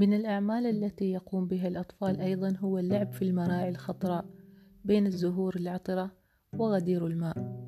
من الأعمال التي يقوم بها الأطفال أيضا هو اللعب في المراعي الخضراء بين الزهور العطرة وغدير الماء.